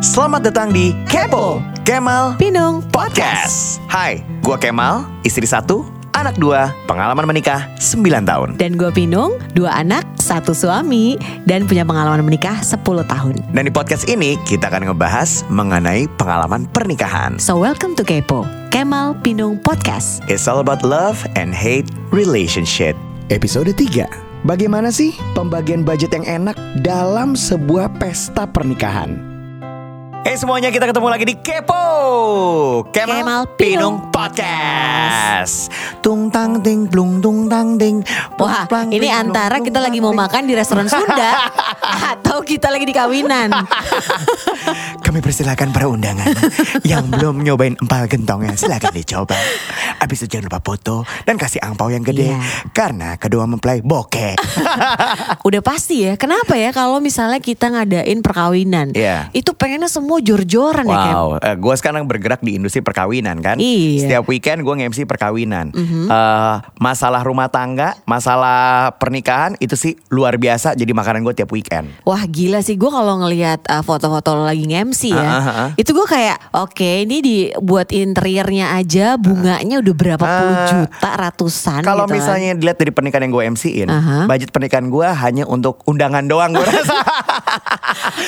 Selamat datang di Kepo Kemal Pinung Podcast. Hai, gua Kemal, istri satu, anak dua, pengalaman menikah 9 tahun. Dan gue Pinung, dua anak, satu suami Dan punya pengalaman menikah 10 tahun Dan di podcast ini kita akan ngebahas mengenai pengalaman pernikahan. So welcome to Kepo Kemal Pinung Podcast It's all about love and hate relationship. Episode 3 Bagaimana sih pembagian budget yang enak dalam sebuah pesta pernikahan? Eh semuanya kita ketemu lagi di Kepo. Kemal, Kemal Pinung Podcast. Tung tang ting plung tung tang ting. Plung, Wah plang, ini antara plung, kita lagi mau makan di restoran Sunda Atau kita lagi di kawinan Kami persilakan para undangan Yang belum nyobain empal gentongnya Silahkan dicoba Abis itu jangan lupa foto Dan kasih angpau yang gede Iya. Karena kedua mempelai bokeh Udah pasti ya Kenapa ya kalau misalnya kita ngadain perkawinan Iya. Itu pengennya semua jor-joran ya Kem? Wow, gue sekarang bergerak di industri perkawinan kan. Iya. Setiap weekend gue nge-MC perkawinan. Eh, masalah rumah tangga, masalah pernikahan itu sih luar biasa. Jadi makanan gue tiap weekend. Wah gila sih gue kalau ngelihat uh, foto-foto lagi nge-MC ya Ah, ah, ah. Itu gue kayak oke ini dibuat interiornya aja bunganya udah berapa puluh juta ratusan Kalau gitu kan. misalnya dilihat dari pernikahan yang gue MC-in, Aha. budget pernikahan gue hanya untuk undangan doang gue rasa.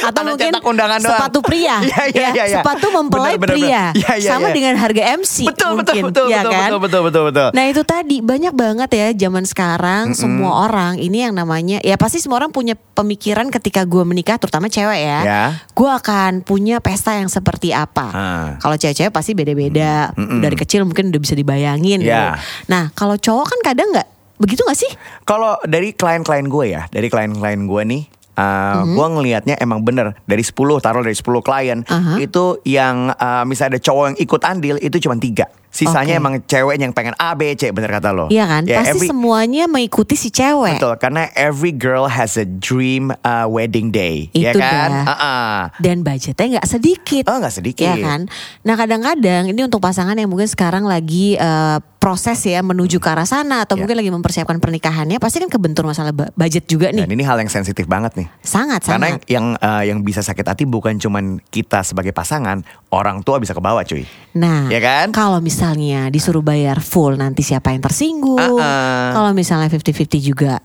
Atau Anak mungkin undangan doang. sepatu pria Iya, iya, ya, iya, iya. Sepatu mempelai Benar, benar, pria benar. Iya, iya, Sama iya. dengan harga MC Betul, betul, mungkin betul, ya betul, kan? betul, betul, betul, betul. Nah itu tadi banyak banget ya zaman sekarang Semua orang ini yang namanya Ya pasti semua orang punya pemikiran ketika gue menikah Terutama cewek ya, Ya. Gue akan punya pesta yang seperti apa Ah. Kalau cewek-cewek pasti beda-beda Dari kecil mungkin udah bisa dibayangin gitu. Ya. Nah kalau cowok kan kadang nggak Begitu gak sih? Kalau dari klien-klien gue ya, dari klien-klien gue nih, uh, gue ngelihatnya emang bener dari 10 taruh dari 10 klien Aha. itu yang uh, misalnya ada cowok yang ikut andil itu cuma tiga. Sisanya Oke. emang cewek yang pengen A B C bener kata lo. Iya kan? Ya, pasti every- semuanya mengikuti si cewek Betul, karena every girl has a dream uh, wedding day, ya Itu kan? dah. Uh-uh. dan budgetnya nggak sedikit. Oh nggak sedikit. Ya kan. Nah kadang-kadang ini untuk pasangan yang mungkin sekarang lagi eh, proses ya menuju ke arah sana atau Ya. mungkin lagi mempersiapkan pernikahannya, pasti kan kebentur masalah budget juga nih. Dan ini hal yang sensitif banget nih. sangat Karena sangat. yang uh, yang bisa sakit hati bukan cuman kita sebagai pasangan, orang tua bisa ke bawah cuy. Nah, Ya kan? kalau misalnya disuruh bayar full nanti siapa yang tersinggung? Uh-uh. Kalau misalnya 50-50 juga,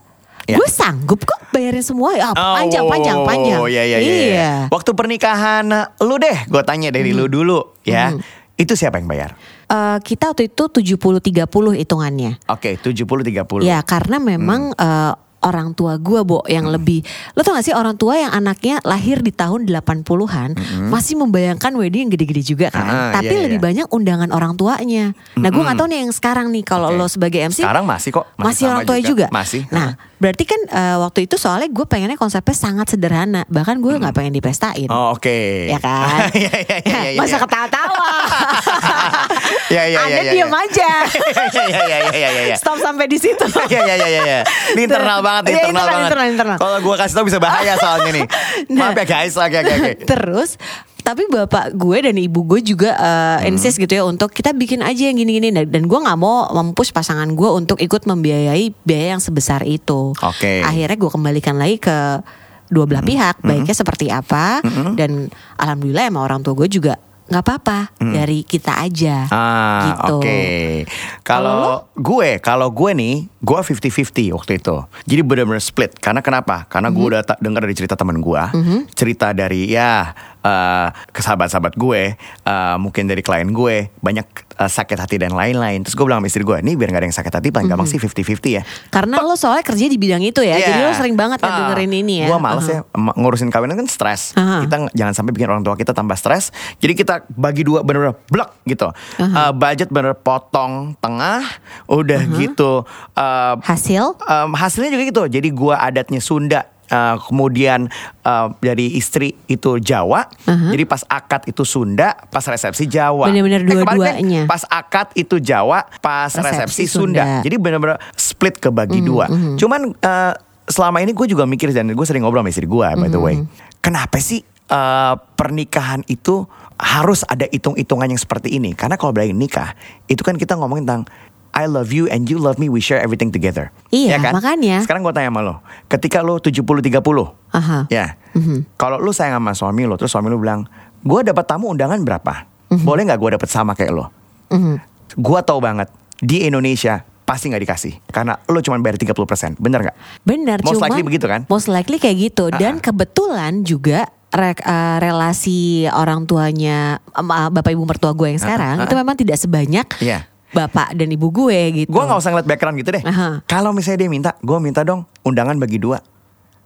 Ya. gue sanggup kok bayarin semua. Ya, panjang, Oh, panjang, panjang. iya, iya, iya, iya. Waktu pernikahan lu deh, gue tanya dari lu dulu ya. Itu siapa yang bayar? Eh, kita waktu itu 70-30 hitungannya. Oke, 70-30. Ya karena memang eh, orang tua gue Bo yang lebih Lo tau gak sih orang tua yang anaknya lahir di tahun 80-an Masih membayangkan wedding yang gede-gede juga kan? Ah, Tapi iya, iya. lebih banyak undangan orang tuanya. Nah gue gak tahu nih yang sekarang nih Kalau Oke. lo sebagai MC Sekarang masih kok, masih Masih, orang tua juga. juga, Masih. Nah berarti kan eh, waktu itu soalnya gue pengennya konsepnya sangat sederhana. Bahkan gue gak pengen dipestain. Oh, Oke. Ya kan? Iya, iya, iya, iya, Masa iya. ketawa-tawa Iya, iya, iya, Anda iya, diem iya. aja Iya, iya, iya, iya, iya, iya. Stop sampai di situ Iya iya iya iya. Ini internal banget, Iya, internal, internal, banget. internal, internal. Kalau gue kasih tau bisa bahaya soalnya nih. Nah. Maaf ya guys, oke oke oke. Terus tapi bapak gue dan ibu gue juga uh, Hmm. insist gitu ya untuk kita bikin aja yang gini-gini dan gue nggak mau mempush pasangan gue untuk ikut membiayai biaya yang sebesar itu. Oke. Hmm. Akhirnya gue kembalikan lagi ke dua belah pihak baiknya seperti apa dan alhamdulillah emang orang tua gue juga nggak apa-apa dari kita aja Hmm. Ah, gitu. oke. Kalau gue, kalau gue nih, gue 50-50 waktu itu. Jadi benar-benar split. Karena kenapa? Karena gue udah ta- dengar dari cerita teman gue, cerita dari ya eh, ke sahabat-sahabat gue, eh, mungkin dari klien gue, banyak eh, sakit hati dan lain-lain. Terus gue bilang sama istri gue, nih biar gak ada yang sakit hati, paling gampang sih 50-50 ya. Karena lo soalnya kerja di bidang itu ya, jadi Iya. lo sering banget kan Ah, dengerin ini ya. Gue males Uh-huh. ya em- ngurusin kawinan kan stres. Aha. Kita ng- jangan sampai bikin orang tua kita tambah stres. Jadi kita bagi dua bener-bener blok gitu. Eh, budget bener potong tengah, udah gitu. eh, Hasil em, hasilnya juga gitu. Jadi gua adatnya Sunda. Eh, kemudian eh, dari istri itu Jawa, jadi pas akad itu Sunda, pas resepsi Jawa. Kemarin kan dua-duanya. Pas akad itu Jawa, pas resepsi, Resepsi Sunda. Sunda. Jadi bener-bener split kebagi dua. Cuman eh, selama ini gue juga mikir dan gue sering ngobrol sama istri gue by the way. Kenapa sih eh, pernikahan itu harus ada hitung-hitungan yang seperti ini? Karena kalau berani nikah itu kan kita ngomongin tentang I love you and you love me, we share everything together. Iya, Ya kan? makanya. Sekarang gue tanya sama lo, ketika lo 70-30, Aha. ya, kalau lo sayang sama suami lo, terus suami lo bilang, gue dapat tamu undangan berapa? Boleh nggak gue dapat sama kayak lo? Mhm. Gue tau banget, di Indonesia pasti nggak dikasih. Karena lo cuma bayar 30%, bener nggak? Bener, Most cuma likely begitu kan? Most likely kayak gitu. Dan kebetulan juga re- eh, relasi orang tuanya eh, bapak ibu mertua gue yang sekarang itu memang tidak sebanyak Iya. Bapak dan ibu gue gitu. Gue nggak usah ngeliat background gitu deh. Aha. Kalau misalnya dia minta, gue minta dong undangan bagi dua.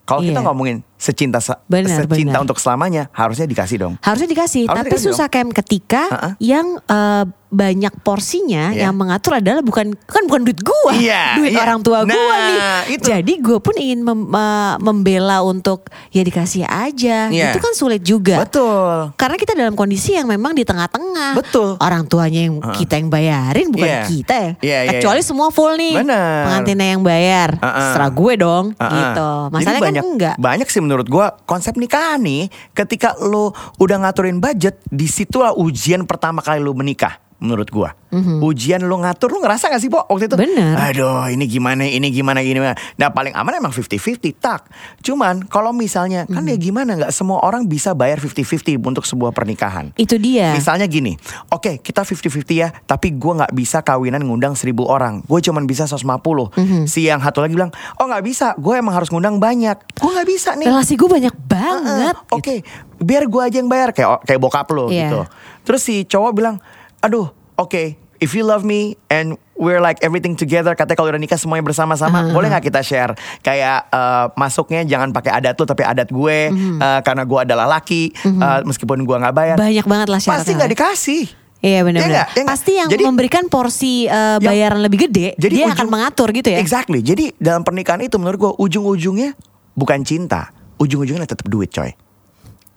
Kalau kita Iya. ngomongin secinta se- Benar, secinta benar. untuk selamanya, harusnya dikasih dong. Harusnya dikasih, Harusnya tapi dikasih susah Kem ketika Ha-ha. yang eh, banyak porsinya Iya. yang mengatur adalah bukan kan bukan duit gua, Iya, duit iya. orang tua gua Nah, nih. itu. Jadi gue pun ingin mem- eh, membela untuk ya dikasih aja. Iya. Itu kan sulit juga. Betul. Karena kita dalam kondisi yang memang di tengah-tengah. Betul. Orang tuanya yang kita yang bayarin bukan Iya. kita ya. Iya, iya, Kecuali iya. semua full nih. Benar. Pengantinnya yang bayar. Uh-uh. Serah gue dong Uh-uh. gitu. Jadi Masalahnya banyak, kan enggak. Banyak sih menurut gua konsep nikahan nih, ketika lo udah ngaturin budget, di situlah ujian pertama kali lo menikah. Menurut gua, ujian lo ngatur, lo ngerasa gak sih, Bo, waktu itu? Bener. Aduh, ini gimana, ini gimana, ini gimana. Nah, paling aman emang 50-50, tak. Cuman, kalau misalnya, kan Mhm. ya gimana, nggak semua orang bisa bayar 50-50 untuk sebuah pernikahan. Itu dia. Misalnya gini, oke kita 50-50 ya, tapi gue nggak bisa kawinan ngundang 1000 orang. Gue cuman bisa 150. Mhm. Si yang satu lagi bilang, oh nggak bisa, gue emang harus ngundang banyak. Gue nggak bisa nih. Relasi gue banyak banget. Oke, biar gue aja yang bayar kayak kayak bokap lo Iya. gitu. Terus si cowok bilang, aduh, oke, if you love me and we're like everything together, katanya kalau udah nikah semuanya bersama-sama, boleh nggak kita share? Kayak eh, masuknya jangan pakai adat lo tapi adat gue, Mhm. eh, karena gue adalah laki, eh, meskipun gue nggak bayar. Banyak banget lah syaratnya. Pasti nggak dikasih. Iya benar benar. nggak? Iya nggak? Pasti yang Jadi- memberikan porsi eh, bayaran lebih gede, dia akan ujung- mengatur gitu ya. Exactly. Jadi dalam pernikahan itu menurut gue ujung-ujungnya bukan cinta, ujung-ujungnya tetap duit, coy.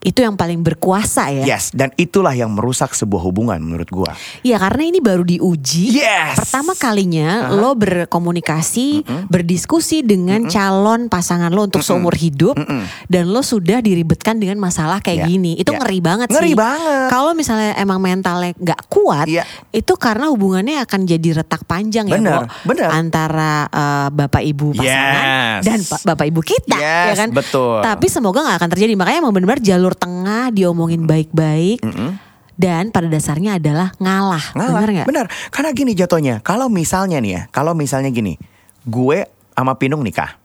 Itu yang paling berkuasa ya. Yes, dan itulah yang merusak sebuah hubungan menurut gue. Iya karena ini baru diuji. Yes. Pertama kalinya lo berkomunikasi, berdiskusi dengan calon pasangan lo untuk seumur hidup dan lo sudah diribetkan dengan masalah kayak Ya. gini. Itu Ya. ngeri banget Ngeri sih. banget. Kalau misalnya emang mentalnya nggak kuat, Iya. itu karena hubungannya akan jadi retak panjang Bener, ya, Bo. bener. Antara eh, bapak ibu pasangan Yes. dan pa- bapak ibu kita, ya Yes, kan? betul. Tapi semoga nggak akan terjadi. Makanya emang benar-benar jalur tengah diomongin baik-baik. Dan pada dasarnya adalah ngalah, Ngalah. benar nggak? Benar. Karena gini jatuhnya, kalau misalnya nih ya, kalau misalnya gini, gue sama Pinung nikah.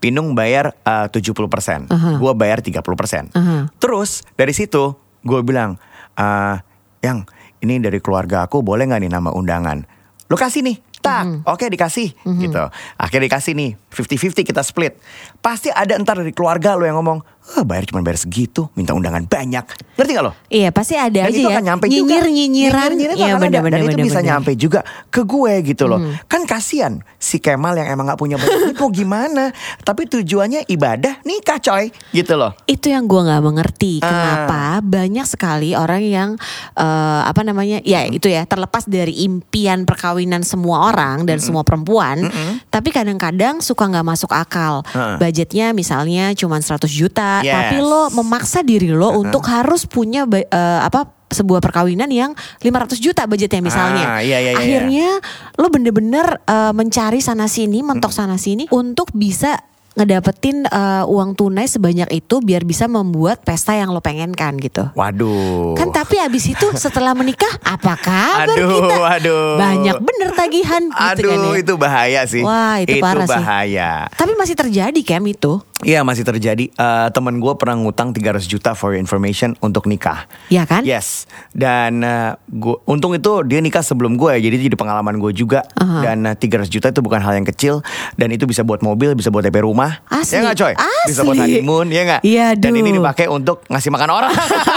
Pinung bayar eh, 70%, Aha. gue bayar 30%. Aha. Terus dari situ gue bilang, eh, yang ini dari keluarga aku boleh nggak nih nama undangan? Lu kasih nih, tak, Mhm. oke dikasih, gitu. Akhirnya dikasih nih, 50-50 kita split. Pasti ada entar dari keluarga lo yang ngomong, ah bayar cuma bayar segitu, minta undangan banyak. Ngerti gak lo? Iya pasti ada Dan aja itu ya. akan nyampe juga. nyinyir nyinyiran. Nyinyir-nyinyiran itu Iya ada. benar Dan itu benar. bisa benar. nyampe juga ke gue gitu loh. Kan kasihan si Kemal yang emang gak punya banyak duit mau gimana. Tapi tujuannya ibadah nikah coy. Gitu loh. Itu yang gue nggak mengerti Ah. kenapa banyak sekali orang yang eh, apa namanya ya itu ya terlepas dari impian perkawinan semua orang dan semua perempuan, tapi kadang-kadang suka nggak masuk akal. Ah. Budgetnya misalnya cuma 100 juta, Yes. tapi lo memaksa diri lo untuk harus punya eh, apa sebuah perkawinan yang 500 juta budgetnya misalnya. Ah, iya, iya, iya, Akhirnya lo bener-bener eh, mencari sana sini, mentok sana sini untuk bisa ngedapetin eh, uang tunai sebanyak itu biar bisa membuat pesta yang lo pengenkan gitu. Waduh. Kan tapi abis itu setelah menikah apa kabar Aduh, kita? aduh. Banyak bener tagihan gitu Aduh kan ya. itu bahaya sih. Wah, itu parah sih. bahaya. Tapi masih terjadi Kem itu. Iya masih terjadi. Eh, temen gue pernah ngutang 300 juta for your information untuk nikah. Ya kan? Yes. Dan eh, gua, untung itu dia nikah sebelum gue, jadi itu jadi pengalaman gue juga. Aha. Dan eh, 300 juta itu bukan hal yang kecil. Dan itu bisa buat mobil, bisa buat DP rumah. Asli. Ya nggak coy? Bisa buat Asli. honeymoon, ya nggak? Iya, Dan ini dipakai untuk ngasih makan orang.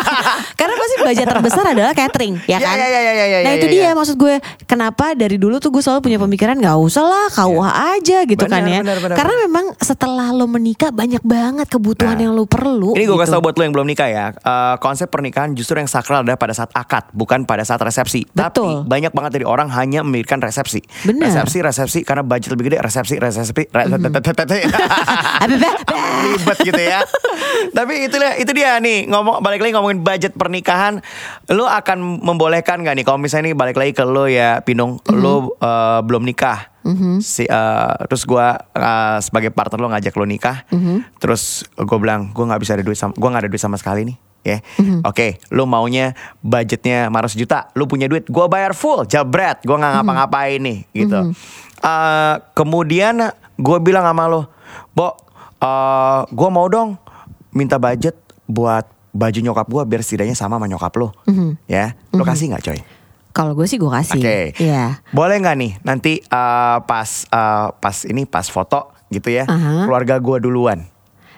Karena pasti budget terbesar adalah catering, ya Ya, kan? ya, ya, ya, ya, nah ya, itu ya, dia ya. maksud gue. Kenapa dari dulu tuh gue selalu punya pemikiran nggak usah lah KUH aja gitu kan Benar, ya. benar, benar, Karena memang setelah lo menikah banyak banget kebutuhan Nah, yang lo perlu. Ini gue gitu. kasih tau buat lo yang belum nikah ya. Eh, konsep pernikahan justru yang sakral adalah pada saat akad, bukan pada saat resepsi. Betul. Tapi banyak banget dari orang hanya memikirkan resepsi. Benar. Resepsi, resepsi karena budget lebih gede. Resepsi, resepsi, resepsi. Be, be. ribet gitu ya. Tapi itulah itu dia nih ngomong balik lagi ngomongin budget pernikahan, lu akan membolehkan nggak nih kalau misalnya nih balik lagi ke lu ya Pinung, Mhm. lu eh, belum nikah. Si, eh, terus gua eh, sebagai partner lu ngajak lu nikah, Mhm. terus gue bilang gue nggak bisa ada duit sama, gue nggak ada duit sama sekali nih. Ya, Mhm. oke, lu maunya budgetnya 500 juta, lu punya duit, gue bayar full, jabret, gue Mhm. nggak ngapa-ngapain nih, gitu. Eh, kemudian gue bilang sama lo, Bo, eh gue mau dong minta budget buat baju nyokap gue biar setidaknya sama sama nyokap lo, Mhm. ya, lo kasih nggak coy? Kalau gue sih gue kasih. Oke, Iya. boleh nggak nih nanti eh, pas eh, pas ini pas foto gitu ya, Aha. keluarga gue duluan.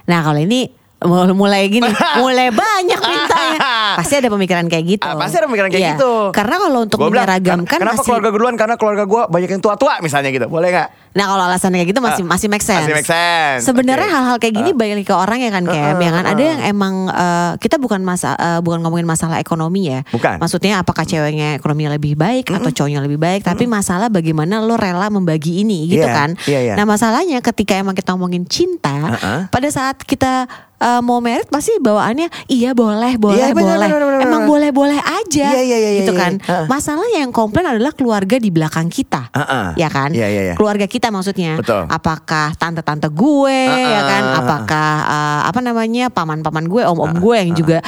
Nah kalau ini mul- mulai gini, mulai banyak mintanya. Pasti ada pemikiran kayak gitu. Ah, pasti ada pemikiran kayak Iya. gitu. Karena kalau untuk Gua bilang, menyeragamkan "Ken- kenapa masih keluarga gue duluan? Karena keluarga gue banyak yang tua-tua misalnya gitu, boleh nggak? Nah kalau alasannya kayak gitu masih Ah, masih make sense. masih make sense. Sebenarnya Oke. hal-hal kayak gini balik lagi ke orang ya kan Kem, ya kan. Ada yang emang eh, kita bukan masa eh, bukan ngomongin masalah ekonomi ya. Bukan. Maksudnya apakah ceweknya ekonominya lebih baik atau cowoknya lebih baik, tapi masalah bagaimana lo rela membagi ini gitu Iya, kan. iya, iya. Nah masalahnya ketika emang kita ngomongin cinta, Uh-uh. pada saat kita eh, mau merit pasti bawaannya iya boleh boleh Iya, benar, boleh benar, benar, emang benar. boleh boleh aja Iya, iya, iya, gitu iya, kan iya. Uh-uh. masalahnya yang komplain adalah keluarga di belakang kita Uh-uh. ya kan Iya, iya, iya. keluarga kita maksudnya Betul. apakah tante-tante gue ya kan Uh-uh. apakah uh, apa namanya paman-paman gue om-om gue yang juga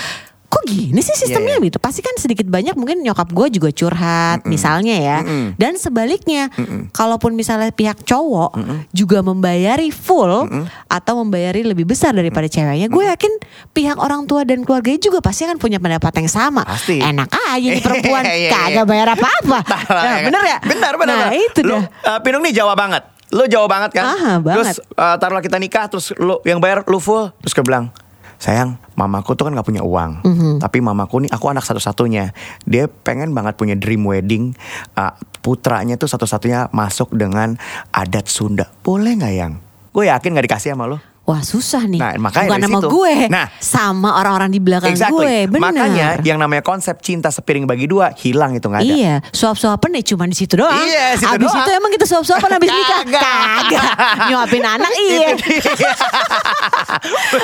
kok gini sih sistemnya Iya, iya. gitu pasti kan sedikit banyak mungkin nyokap gue juga curhat misalnya ya Mm-mm. dan sebaliknya kalaupun misalnya pihak cowok juga membayari full atau membayari lebih besar daripada ceweknya gue yakin pihak orang tua dan keluarganya juga pasti akan punya pendapat yang sama Pasti. enak aja nih perempuan Iya, iya, kagak iya. bayar apa-apa Nah, bener ya Benar, benar. nah benar. itu dah eh, Pinung nih Jawa banget. Lu Jawa banget kan? Aha, Terus banget. eh, taruhlah kita nikah terus lu yang bayar lu full. Terus gue bilang, sayang mamaku tuh kan gak punya uang. Mhm. Tapi mamaku nih aku anak satu-satunya. Dia pengen banget punya dream wedding. Eh, putranya tuh satu-satunya masuk dengan adat Sunda. Boleh gak yang? Gue yakin gak dikasih sama lu. Wah susah nih. Nah, makanya Bukan situ. gue. Nah. sama orang-orang di belakang gue. Bener. Makanya yang namanya konsep cinta sepiring bagi dua hilang itu nggak ada. Iya, suap-suapan ya cuma di situ doang. Iya, situ Abis doang. itu emang kita suap-suapan habis nikah. Kagak. Nyuapin anak iya.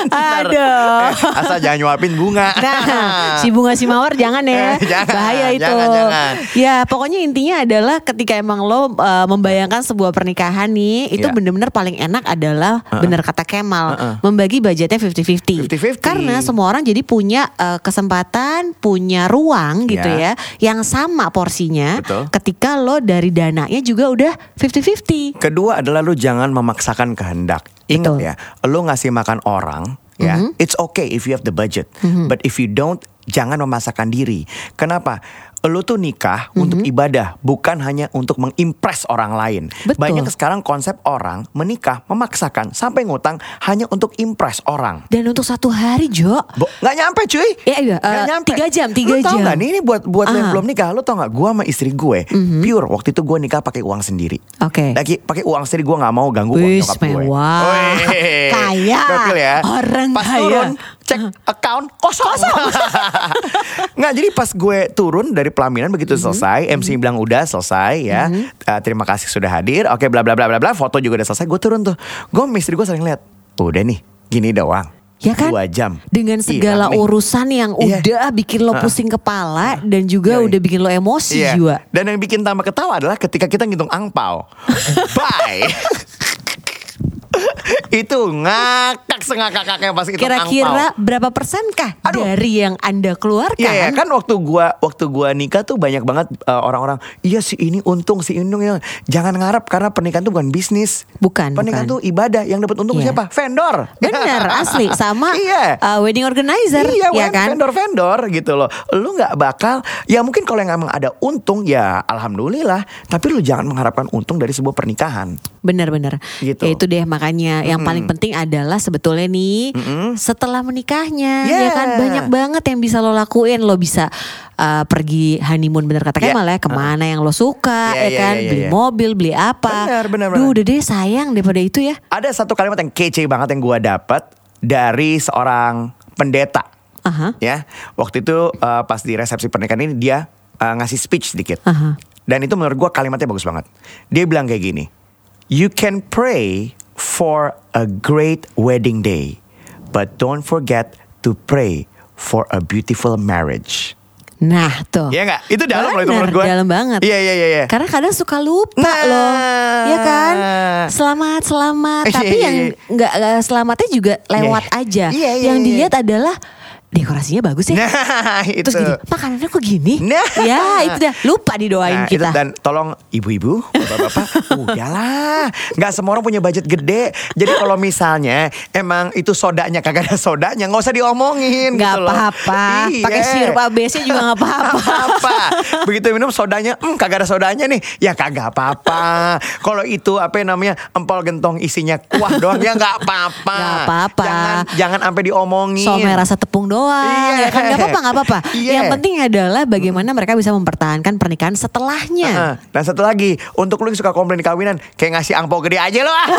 Aduh. Eh, asal jangan nyuapin bunga. Nah, si bunga si mawar jangan ya. Eh, jangan, Bahaya itu. jangan, jangan. Ya, pokoknya intinya adalah ketika emang lo uh, membayangkan sebuah pernikahan nih, itu Iya. bener-bener paling enak adalah bener kata Kemal, Uh-uh. membagi budgetnya 50-50. 50-50. Karena semua orang jadi punya uh, kesempatan, punya ruang gitu Iya. ya, yang sama porsinya. Betul. Ketika lo dari dananya juga udah 50-50. Kedua adalah lu jangan memaksakan kehendak. Ingat Betul. ya, lu ngasih makan orang ya, Mhm. it's okay if you have the budget. But if you don't, jangan memaksakan diri. Kenapa? Lu tuh nikah untuk ibadah, bukan hanya untuk mengimpress orang lain. Betul. Banyak sekarang konsep orang menikah memaksakan sampai ngutang hanya untuk impress orang. Dan untuk satu hari Jo, Bo, nggak nyampe cuy. Iya, iya, Nggak eh, nyampe. tiga jam, tiga lu tau jam. nggak nih ini buat buat lo yang Ah. belum nikah, lu tau nggak? Gue sama istri gue pure waktu itu gue nikah pakai uang sendiri. Oke. Lagi pakai uang sendiri gue nggak mau ganggu uang Wis, nyokap gue. mewah. Wih. Kaya. Gokil ya. Orang pas kaya. turun cek account kosong. nggak jadi pas gue turun dari pelaminan begitu Mhm. selesai, MC bilang udah selesai ya. Eh, terima kasih sudah hadir. Oke bla bla bla bla bla. Foto juga udah selesai. Gue turun tuh. Gue sama istri gue sering lihat. Udah nih, gini doang. Ya kan? Dua jam. Dengan segala Hilang nih. urusan yang Iya. udah bikin lo pusing kepala dan juga Iya, iya. udah bikin lo emosi Iya. juga. Dan yang bikin tambah ketawa adalah ketika kita ngitung angpau. Bye. itu ngakak sengakak-ngakaknya pas hitung Kira-kira berapa persenkah Aduh. dari yang Anda keluarkan? Iya ya, kan waktu gua waktu gua nikah tuh banyak banget uh, orang-orang iya si ini untung si ini untung ya. Jangan ngarep karena pernikahan tuh bukan bisnis. Bukan, Pernikahan bukan. tuh ibadah yang dapat untung Iya. siapa? Vendor. Bener asli sama Iya. uh, wedding organizer Iya, ya kan? vendor-vendor gitu loh. Lu nggak bakal, ya mungkin kalau yang emang ada untung ya alhamdulillah. Tapi lu jangan mengharapkan untung dari sebuah pernikahan. Bener-bener. Gitu. Ya itu deh makanya yang paling penting adalah sebetulnya nih setelah menikahnya Yeah. ya kan banyak banget yang bisa lo lakuin. Lo bisa uh, pergi honeymoon bener kata Yeah. Kemal ya ke mana yang lo suka Yeah, ya yeah, kan yeah, beli yeah. mobil beli apa. Benar, benar, Duh benar. udah deh sayang daripada itu ya. Ada satu kalimat yang kece banget yang gua dapat dari seorang pendeta. Aha. Ya, waktu itu uh, pas di resepsi pernikahan ini dia uh, ngasih speech sedikit. Aha. Dan itu menurut gua kalimatnya bagus banget. Dia bilang kayak gini, you can pray for a great wedding day, but don't forget to pray for a beautiful marriage. Nah tuh. Iya nggak? Itu dalam loh itu menurut gue. Dalam banget. Iya iya iya. iya. Karena kadang suka lupa Nah. loh, ya kan? Selamat selamat, Iya, tapi iya, yang iya. nggak nggak selamatnya juga lewat Iya. aja. Iya, iya, yang iya. dilihat adalah dekorasinya bagus ya. Nah itu. Terus gini, makanannya kok gini? Nah. Ya itu dah lupa didoain Nah, itu kita. dan tolong ibu-ibu, bapak-bapak, udahlah, nggak semua orang punya budget gede. Jadi kalau misalnya emang itu sodanya kagak ada sodanya, nggak usah diomongin. Nggak gitu apa-apa. Iya. Pakai sirup ABC juga nggak apa-apa. apa Begitu minum sodanya, hmm, kagak ada sodanya nih, ya kagak apa-apa. Kalau itu apa yang namanya empol gentong isinya kuah doang, ya nggak apa-apa. Nggak apa-apa. Jangan jangan sampai diomongin. Somai rasa tepung doang Iya. ya kan nggak apa-apa nggak apa-apa Iya. yang penting adalah bagaimana mereka bisa mempertahankan pernikahan setelahnya Heeh. Dan satu lagi, untuk lu yang suka komplain di kawinan, kayak ngasih angpau gede aja lo ah.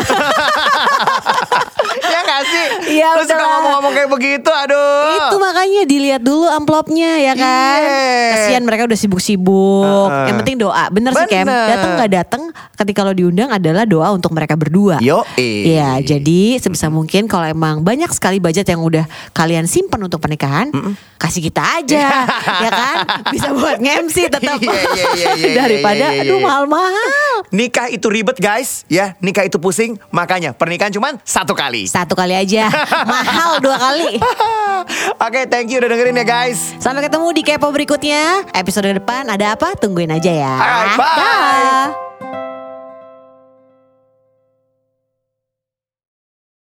ya gak sih? Iya, Lu suka ngomong-ngomong kayak begitu, aduh. Itu makanya dilihat dulu amplopnya ya kan. Iya. Kasihan mereka udah sibuk-sibuk. Heeh. Yang penting doa. Bener, sih Kem. Bener. Datang nggak datang ketika lo diundang adalah doa untuk mereka berdua. Yoi. Iya, jadi sebisa mungkin kalau emang banyak sekali budget yang udah kalian simpan untuk pernikahan, kasih kita aja, ya kan? Bisa buat nge-MC tetap. Iya, iya, iya, iya, Daripada iya, iya, aduh iya. mahal-mahal. Nikah itu ribet guys, ya. Nikah itu pusing, makanya pernikahan cuman satu kali. Satu kali aja, mahal dua kali. Oke, thank you udah dengerin ya guys. Sampai ketemu di kepo berikutnya. Episode depan ada apa? Tungguin aja ya. Alright, bye. Dah.